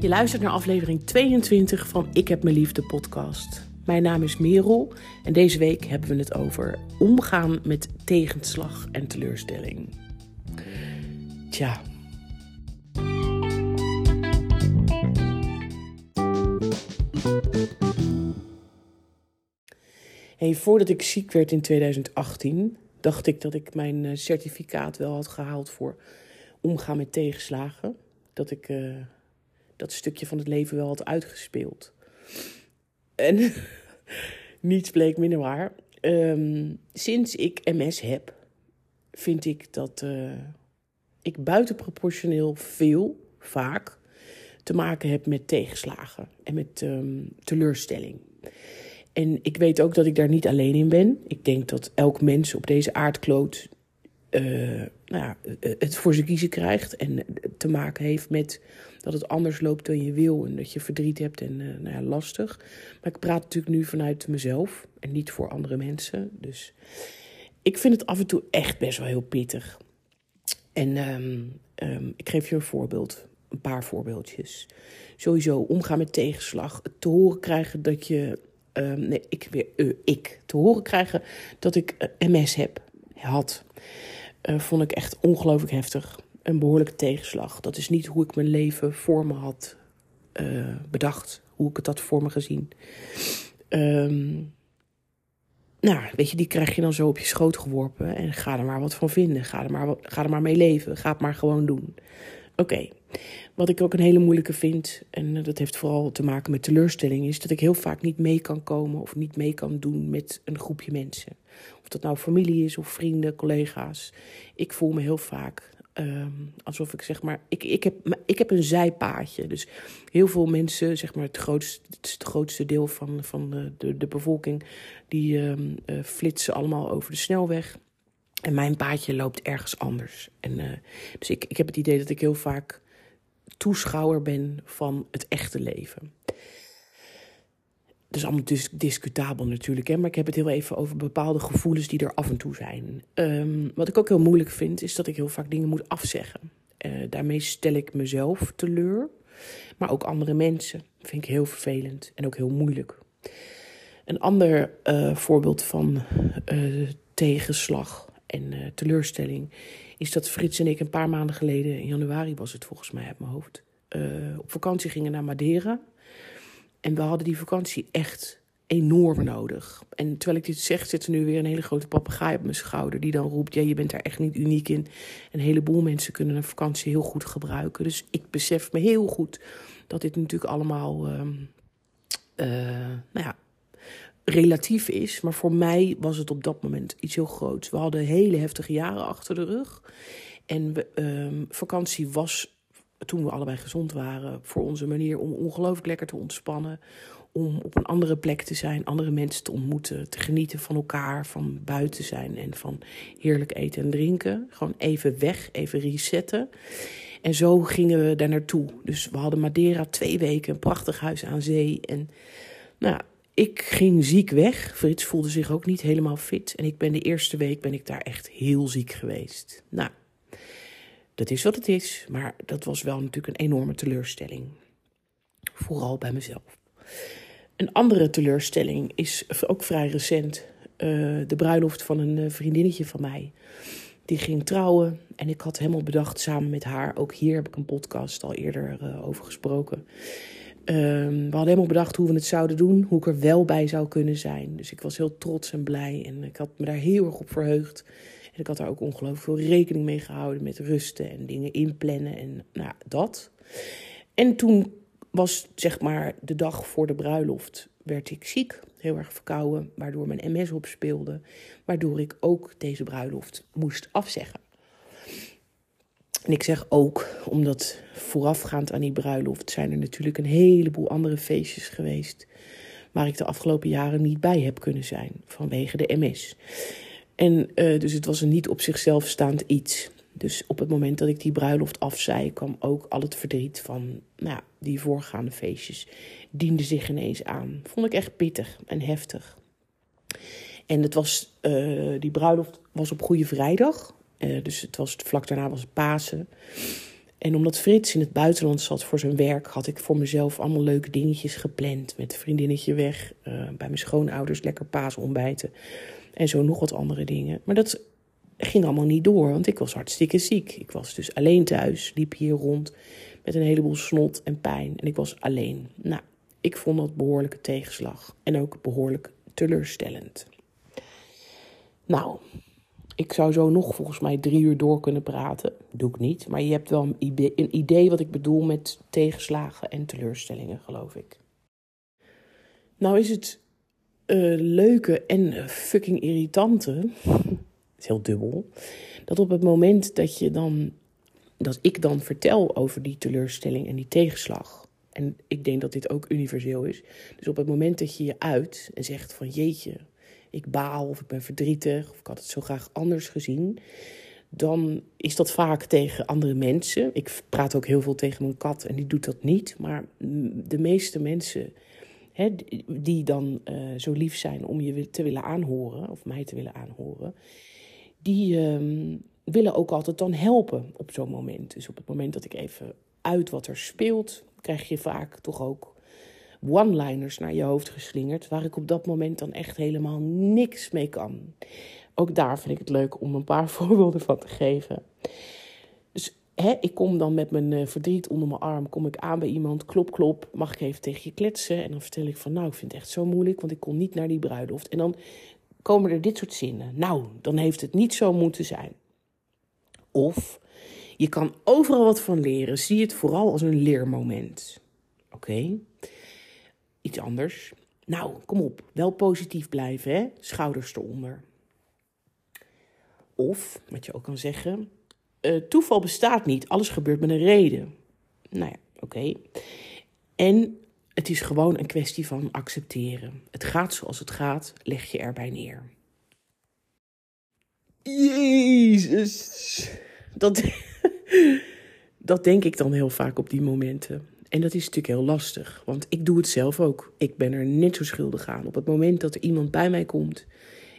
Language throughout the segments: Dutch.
Je luistert naar aflevering 22 van Ik heb mijn liefde podcast. Mijn naam is Merel en deze week hebben we het over omgaan met tegenslag en teleurstelling. Tja. Hey, voordat ik ziek werd in 2018, dacht ik dat ik mijn eh, certificaat wel had gehaald voor omgaan met tegenslagen. Dat ik uh, dat stukje van het leven wel had uitgespeeld. En niets bleek minder waar. Um, sinds ik MS heb, vind ik dat uh, ik buitenproportioneel veel, vaak, te maken heb met tegenslagen en met um, teleurstelling. En ik weet ook dat ik daar niet alleen in ben. Ik denk dat elk mens op deze aardkloot uh, nou ja, het voor zijn kiezen krijgt en te maken heeft met dat het anders loopt dan je wil en dat je verdriet hebt en nou ja, lastig. Maar ik praat natuurlijk nu vanuit mezelf en niet voor andere mensen. Dus ik vind het af en toe echt best wel heel pittig. En um, um, ik geef je een voorbeeld, een paar voorbeeldjes. Sowieso omgaan met tegenslag, te horen krijgen dat je, um, nee, ik weer, ik, te horen krijgen dat ik MS heb, had. Uh, vond ik echt ongelooflijk heftig een behoorlijke tegenslag. Dat is niet hoe ik mijn leven voor me had uh, bedacht. Hoe ik het had voor me gezien. Um, nou, weet je, die krijg je dan zo op je schoot geworpen. En ga er maar wat van vinden. Ga er maar, ga er maar mee leven. Ga het maar gewoon doen. Oké. Wat ik ook een hele moeilijke vind, en dat heeft vooral te maken met teleurstelling, is dat ik heel vaak niet mee kan komen of niet mee kan doen met een groepje mensen. Of dat nou familie is of vrienden, collega's. Ik voel me heel vaak Um, alsof ik zeg maar, ik, ik, heb, ik heb een zijpaadje. Dus heel veel mensen, zeg maar, het grootste, het, grootste deel van, van de, de, bevolking, die um, uh, flitsen allemaal over de snelweg. En mijn paadje loopt ergens anders. En, uh, dus ik, ik heb het idee dat ik heel vaak toeschouwer ben van het echte leven. Dat is allemaal dus discutabel natuurlijk, hè? maar ik heb het heel even over bepaalde gevoelens die er af en toe zijn. Um, wat ik ook heel moeilijk vind, is dat ik heel vaak dingen moet afzeggen. Uh, daarmee stel ik mezelf teleur, maar ook andere mensen. Dat vind ik heel vervelend en ook heel moeilijk. Een ander uh, voorbeeld van uh, tegenslag en teleurstelling is dat Frits en ik een paar maanden geleden, in januari was het volgens mij uit mijn hoofd, op vakantie gingen naar Madeira. En we hadden die vakantie echt enorm nodig. En terwijl ik dit zeg, zit er nu weer een hele grote papegaai op mijn schouder. Die dan roept: Ja, je bent daar echt niet uniek in. Een heleboel mensen kunnen een vakantie heel goed gebruiken. Dus ik besef me heel goed dat dit natuurlijk allemaal. Uh, uh, nou ja. Relatief is, maar voor mij was het op dat moment iets heel groots. We hadden hele heftige jaren achter de rug. En uh, vakantie was toen we allebei gezond waren, voor onze manier om ongelooflijk lekker te ontspannen. Om op een andere plek te zijn, andere mensen te ontmoeten, te genieten van elkaar, van buiten zijn en van heerlijk eten en drinken. Gewoon even weg, even resetten. En zo gingen we daar naartoe. Dus we hadden Madeira twee weken, een prachtig huis aan zee. En nou, ik ging ziek weg. Frits voelde zich ook niet helemaal fit. En ik ben de eerste week ben ik daar echt heel ziek geweest. Nou, dat is wat het is, maar dat was wel natuurlijk een enorme teleurstelling. Vooral bij mezelf. Een andere teleurstelling is ook vrij recent. Uh, de bruiloft van een uh, vriendinnetje van mij. Die ging trouwen en ik had helemaal bedacht samen met haar. Ook hier heb ik een podcast al eerder uh, over gesproken. We hadden helemaal bedacht hoe we het zouden doen, hoe ik er wel bij zou kunnen zijn. Dus ik was heel trots en blij en ik had me daar heel erg op verheugd. En ik had daar ook ongelooflijk veel rekening mee gehouden met rusten en dingen inplannen en nou, dat. En toen was zeg maar de dag voor de bruiloft werd ik ziek, heel erg verkouden, waardoor mijn MS opspeelde, waardoor ik ook deze bruiloft moest afzeggen. En ik zeg ook, omdat voorafgaand aan die bruiloft zijn er natuurlijk een heleboel andere feestjes geweest waar ik de afgelopen jaren niet bij heb kunnen zijn vanwege de MS. En uh, dus het was een niet op zichzelf staand iets. Dus op het moment dat ik die bruiloft afzei, kwam ook al het verdriet van nou, die voorgaande feestjes. Diende zich ineens aan. Vond ik echt pittig en heftig. En het was, uh, die bruiloft was op Goede Vrijdag. Uh, dus het was, vlak daarna was het Pasen. En omdat Frits in het buitenland zat voor zijn werk, had ik voor mezelf allemaal leuke dingetjes gepland. Met een vriendinnetje weg, uh, bij mijn schoonouders lekker paas ontbijten. En zo nog wat andere dingen. Maar dat ging allemaal niet door, want ik was hartstikke ziek. Ik was dus alleen thuis, liep hier rond met een heleboel snot en pijn. En ik was alleen. Nou, ik vond dat behoorlijke tegenslag. En ook behoorlijk teleurstellend. Nou, ik zou zo nog volgens mij drie uur door kunnen praten. Doe ik niet. Maar je hebt wel een idee wat ik bedoel met tegenslagen en teleurstellingen, geloof ik. Nou is het uh, leuke en fucking irritante. het is heel dubbel. Dat op het moment dat je dan. Dat ik dan vertel over die teleurstelling en die tegenslag. En ik denk dat dit ook universeel is. Dus op het moment dat je je uit en zegt van jeetje, ik baal of ik ben verdrietig of ik had het zo graag anders gezien, dan is dat vaak tegen andere mensen. Ik praat ook heel veel tegen mijn kat en die doet dat niet. Maar de meeste mensen hè, die dan uh, zo lief zijn om je te willen aanhoren, of mij te willen aanhoren, die uh, willen ook altijd dan helpen op zo'n moment. Dus op het moment dat ik even uit wat er speelt, krijg je vaak toch ook one-liners naar je hoofd geslingerd, waar ik op dat moment dan echt helemaal niks mee kan. Ook daar vind ik het leuk om een paar voorbeelden van te geven. Dus hè, ik kom dan met mijn uh, verdriet onder mijn arm, kom ik aan bij iemand, klop, klop, mag ik even tegen je kletsen? En dan vertel ik van, nou, ik vind het echt zo moeilijk, want ik kom niet naar die bruiloft. En dan komen er dit soort zinnen. Nou, dan heeft het niet zo moeten zijn. Of, je kan overal wat van leren. Zie het vooral als een leermoment. Oké? Iets anders. Nou, kom op. Wel positief blijven, hè? Schouders eronder. Of, wat je ook kan zeggen, uh, toeval bestaat niet. Alles gebeurt met een reden. Nou ja, oké. En het is gewoon een kwestie van accepteren. Het gaat zoals het gaat, leg je erbij neer. Jezus. Dat, dat denk ik dan heel vaak op die momenten. En dat is natuurlijk heel lastig, want ik doe het zelf ook. Ik ben er net zo schuldig aan. Op het moment dat er iemand bij mij komt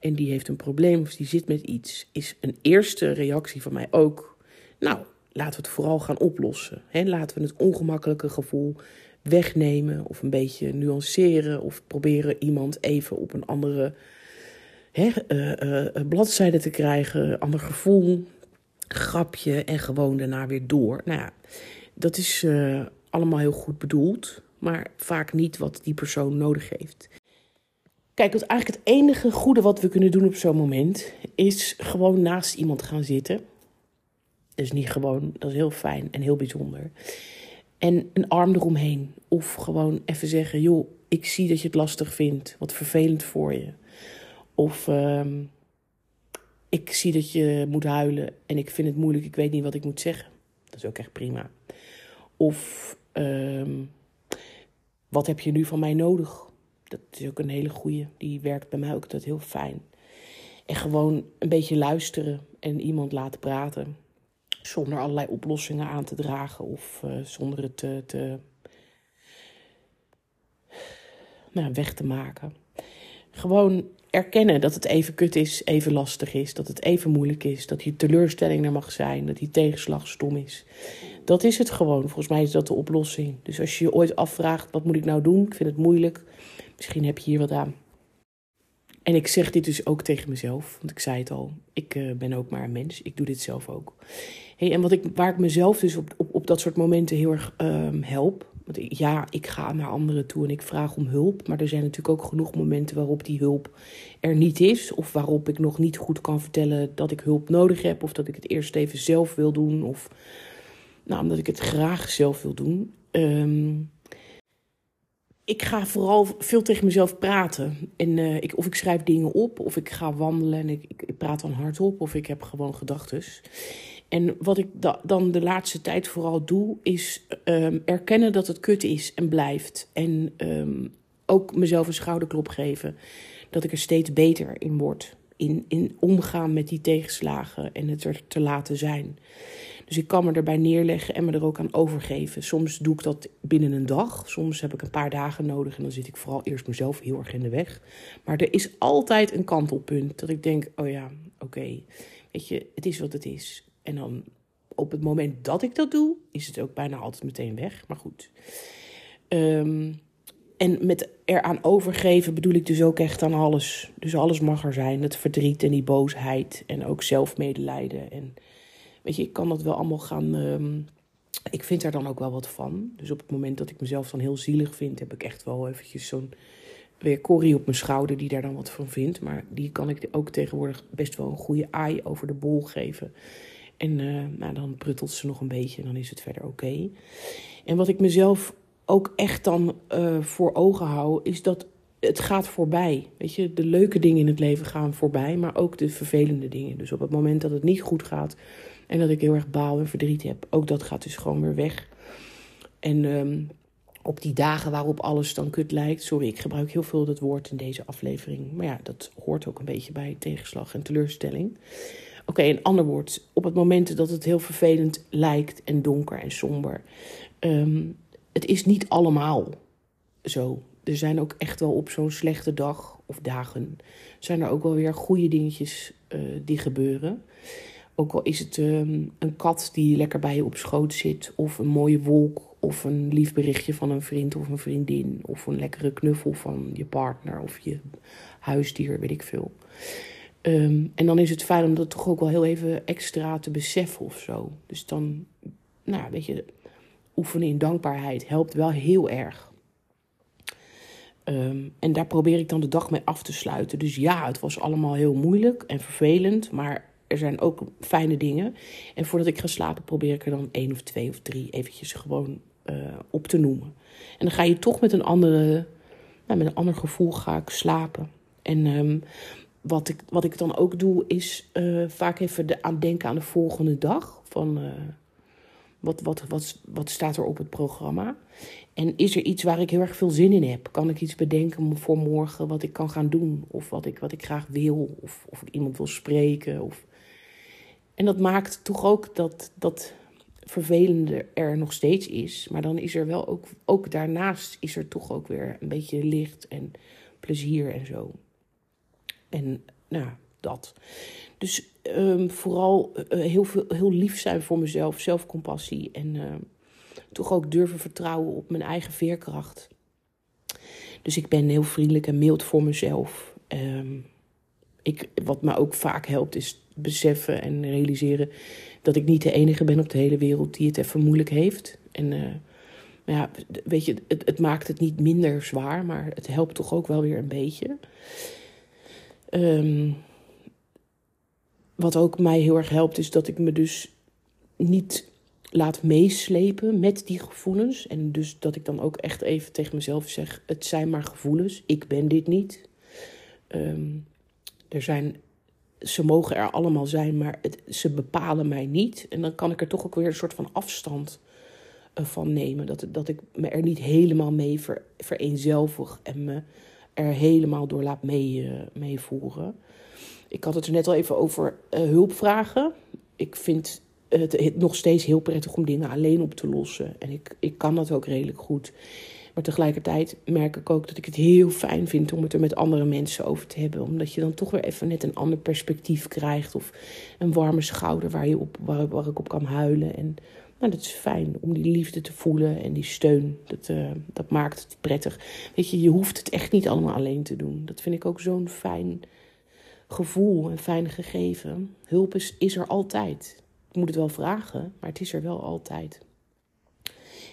en die heeft een probleem of die zit met iets, is een eerste reactie van mij ook: Nou, laten we het vooral gaan oplossen. He, laten we het ongemakkelijke gevoel wegnemen of een beetje nuanceren of proberen iemand even op een andere he, uh, uh, bladzijde te krijgen, ander gevoel, grapje en gewoon daarna weer door. Nou ja, dat is allemaal heel goed bedoeld, maar vaak niet wat die persoon nodig heeft. Kijk, het, eigenlijk het enige goede wat we kunnen doen op zo'n moment is gewoon naast iemand gaan zitten. Is niet gewoon, dat is heel fijn en heel bijzonder. En een arm eromheen. Of gewoon even zeggen: joh, ik zie dat je het lastig vindt. Wat vervelend voor je. Of uh, ik zie dat je moet huilen en ik vind het moeilijk, ik weet niet wat ik moet zeggen. Dat is ook echt prima. Of um, wat heb je nu van mij nodig? Dat is ook een hele goeie. Die werkt bij mij ook dat heel fijn. En gewoon een beetje luisteren en iemand laten praten. Zonder allerlei oplossingen aan te dragen of uh, zonder het te, te nou, weg te maken. Gewoon erkennen dat het even kut is, even lastig is, dat het even moeilijk is, dat die teleurstelling er mag zijn, dat die tegenslag stom is. Dat is het gewoon. Volgens mij is dat de oplossing. Dus als je je ooit afvraagt, wat moet ik nou doen? Ik vind het moeilijk. Misschien heb je hier wat aan. En ik zeg dit dus ook tegen mezelf, want ik zei het al, ik uh, ben ook maar een mens, ik doe dit zelf ook. Hey, en wat ik, waar ik mezelf dus op, op, op dat soort momenten heel erg um, help, want ja, ik ga naar anderen toe en ik vraag om hulp. Maar er zijn natuurlijk ook genoeg momenten waarop die hulp er niet is. Of waarop ik nog niet goed kan vertellen dat ik hulp nodig heb. Of dat ik het eerst even zelf wil doen. Of nou, omdat ik het graag zelf wil doen. Um, ik ga vooral veel tegen mezelf praten. En, uh, ik, of ik schrijf dingen op, of ik ga wandelen en ik, ik, praat dan hardop, of ik heb gewoon gedachten. En wat ik da dan de laatste tijd vooral doe, is um, erkennen dat het kut is en blijft. En um, ook mezelf een schouderklop geven. Dat ik er steeds beter in word. In, in omgaan met die tegenslagen en het er te laten zijn. Dus ik kan me erbij neerleggen en me er ook aan overgeven. Soms doe ik dat binnen een dag. Soms heb ik een paar dagen nodig en dan zit ik vooral eerst mezelf heel erg in de weg. Maar er is altijd een kantelpunt dat ik denk: oh ja, oké, weet je, het is wat het is. En dan op het moment dat ik dat doe, is het ook bijna altijd meteen weg. Maar goed. Ehm, en met eraan overgeven bedoel ik dus ook echt aan alles. Dus alles mag er zijn. Het verdriet en die boosheid. En ook zelfmedelijden. En weet je, ik kan dat wel allemaal gaan. Ehm, ik vind er dan ook wel wat van. Dus op het moment dat ik mezelf dan heel zielig vind, heb ik echt wel eventjes zo'n weer Corrie op mijn schouder die daar dan wat van vindt. Maar die kan ik ook tegenwoordig best wel een goede aai over de bol geven. En uh, nou, dan pruttelt ze nog een beetje en dan is het verder oké. En wat ik mezelf ook echt dan uh, voor ogen hou, is dat het gaat voorbij. Weet je, de leuke dingen in het leven gaan voorbij, maar ook de vervelende dingen. Dus op het moment dat het niet goed gaat en dat ik heel erg baal en verdriet heb, ook dat gaat dus gewoon weer weg. En um, op die dagen waarop alles dan kut lijkt. Sorry, ik gebruik heel veel dat woord in deze aflevering. Maar ja, dat hoort ook een beetje bij tegenslag en teleurstelling. Oké, een ander woord. Op het moment dat het heel vervelend lijkt en donker en somber. Um, het is niet allemaal zo. Er zijn ook echt wel op zo'n slechte dag of dagen... zijn er ook wel weer goede dingetjes uh, die gebeuren. Ook al is het um, een kat die lekker bij je op schoot zit... of een mooie wolk of een lief berichtje van een vriend of een vriendin. Of een lekkere knuffel van je partner of je huisdier, weet ik veel. Um, en dan is het fijn om dat toch ook wel heel even extra te beseffen of zo. Dus dan, nou, weet je, oefenen in dankbaarheid helpt wel heel erg. Um, en daar probeer ik dan de dag mee af te sluiten. Dus ja, het was allemaal heel moeilijk en vervelend, maar er zijn ook fijne dingen. En voordat ik ga slapen, probeer ik er dan één of twee of drie eventjes gewoon uh, op te noemen. En dan ga je toch met een, andere, nou, met een ander gevoel ga ik slapen. En um, wat, ik, wat ik dan ook doe, is uh, vaak even de, aan denken aan de volgende dag. Van uh, wat, wat, wat, wat staat er op het programma? En is er iets waar ik heel erg veel zin in heb? Kan ik iets bedenken voor morgen wat ik kan gaan doen? Of wat ik, wat ik graag wil? Of, of ik iemand wil spreken? Of... En dat maakt toch ook dat, dat vervelende er nog steeds is. Maar dan is er wel ook, ook daarnaast is er toch ook weer een beetje licht en plezier en zo. En nou, dat. Dus um, vooral uh, heel, veel, heel lief zijn voor mezelf, zelfcompassie en uh, toch ook durven vertrouwen op mijn eigen veerkracht. Dus ik ben heel vriendelijk en mild voor mezelf. Um, ik, wat me ook vaak helpt is beseffen en realiseren dat ik niet de enige ben op de hele wereld die het even moeilijk heeft. En uh, ja, weet je, het, het, maakt het niet minder zwaar, maar het helpt toch ook wel weer een beetje. Um, wat ook mij heel erg helpt, is dat ik me dus niet laat meeslepen met die gevoelens. En dus dat ik dan ook echt even tegen mezelf zeg: het zijn maar gevoelens, ik ben dit niet. Um, er zijn ze mogen er allemaal zijn, maar het, ze bepalen mij niet. En dan kan ik er toch ook weer een soort van afstand uh, van nemen. Dat, dat ik me er niet helemaal mee ver, vereenzelvig en me er helemaal door laat mee, uh, meevoeren. Ik had het er net al even over uh, hulpvragen. Ik vind het, het, nog steeds heel prettig om dingen alleen op te lossen. En ik, ik kan dat ook redelijk goed. Maar tegelijkertijd merk ik ook dat ik het heel fijn vind om het er met andere mensen over te hebben. Omdat je dan toch weer even net een ander perspectief krijgt. Of een warme schouder waar, je op, waar, ik op kan huilen. En nou, dat is fijn om die liefde te voelen en die steun. Dat, uh, dat maakt het prettig. Weet je, je hoeft het echt niet allemaal alleen te doen. Dat vind ik ook zo'n fijn gevoel, een fijn gegeven. Hulp is, is er altijd. Ik moet het wel vragen, maar het is er wel altijd.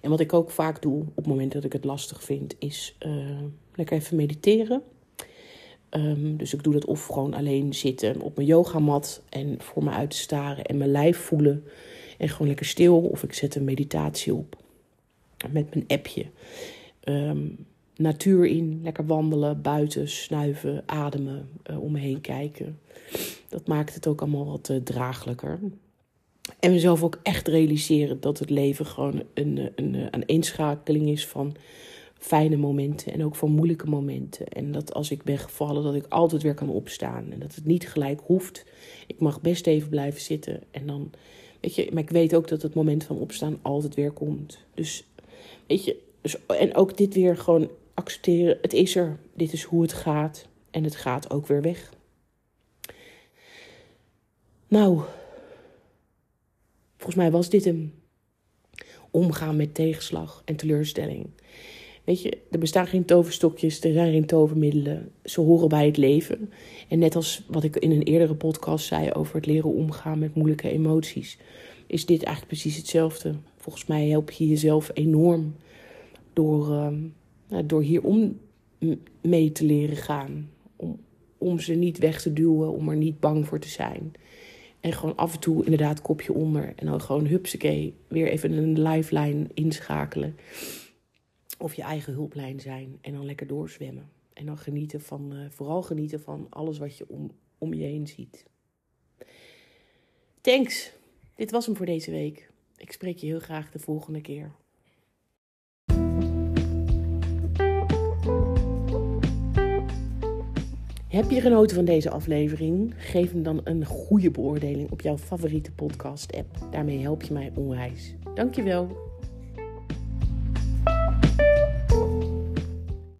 En wat ik ook vaak doe op het moment dat ik het lastig vind, is uh, lekker even mediteren. Um, dus ik doe dat of gewoon alleen zitten op mijn yogamat en voor me uit te staren en mijn lijf voelen. En gewoon lekker stil. Of ik zet een meditatie op met mijn appje. Um, natuur in, lekker wandelen, buiten, snuiven, ademen, uh, om me heen kijken. Dat maakt het ook allemaal wat uh, draaglijker. En mezelf ook echt realiseren dat het leven gewoon een, een, een eenschakeling is van fijne momenten en ook van moeilijke momenten. En dat als ik ben gevallen, dat ik altijd weer kan opstaan. En dat het niet gelijk hoeft. Ik mag best even blijven zitten. En dan, weet je, maar ik weet ook dat het moment van opstaan altijd weer komt. Dus, weet je, dus, en ook dit weer gewoon accepteren. Het is er. Dit is hoe het gaat. En het gaat ook weer weg. Nou, Volgens mij was dit hem. Omgaan met tegenslag en teleurstelling. Weet je, er bestaan geen toverstokjes, er zijn geen tovermiddelen. Ze horen bij het leven. En net als wat ik in een eerdere podcast zei over het leren omgaan met moeilijke emoties, is dit eigenlijk precies hetzelfde. Volgens mij help je jezelf enorm door, uh, door hier om mee te leren gaan. Om, om ze niet weg te duwen, om er niet bang voor te zijn. En gewoon af en toe inderdaad kopje onder. En dan gewoon hupsakee, weer even een lifeline inschakelen. Of je eigen hulplijn zijn. En dan lekker doorzwemmen. En dan genieten van, uh, vooral genieten van alles wat je om, om je heen ziet. Thanks. Dit was hem voor deze week. Ik spreek je heel graag de volgende keer. Heb je genoten van deze aflevering? Geef hem dan een goede beoordeling op jouw favoriete podcast-app. Daarmee help je mij onwijs. Dankjewel.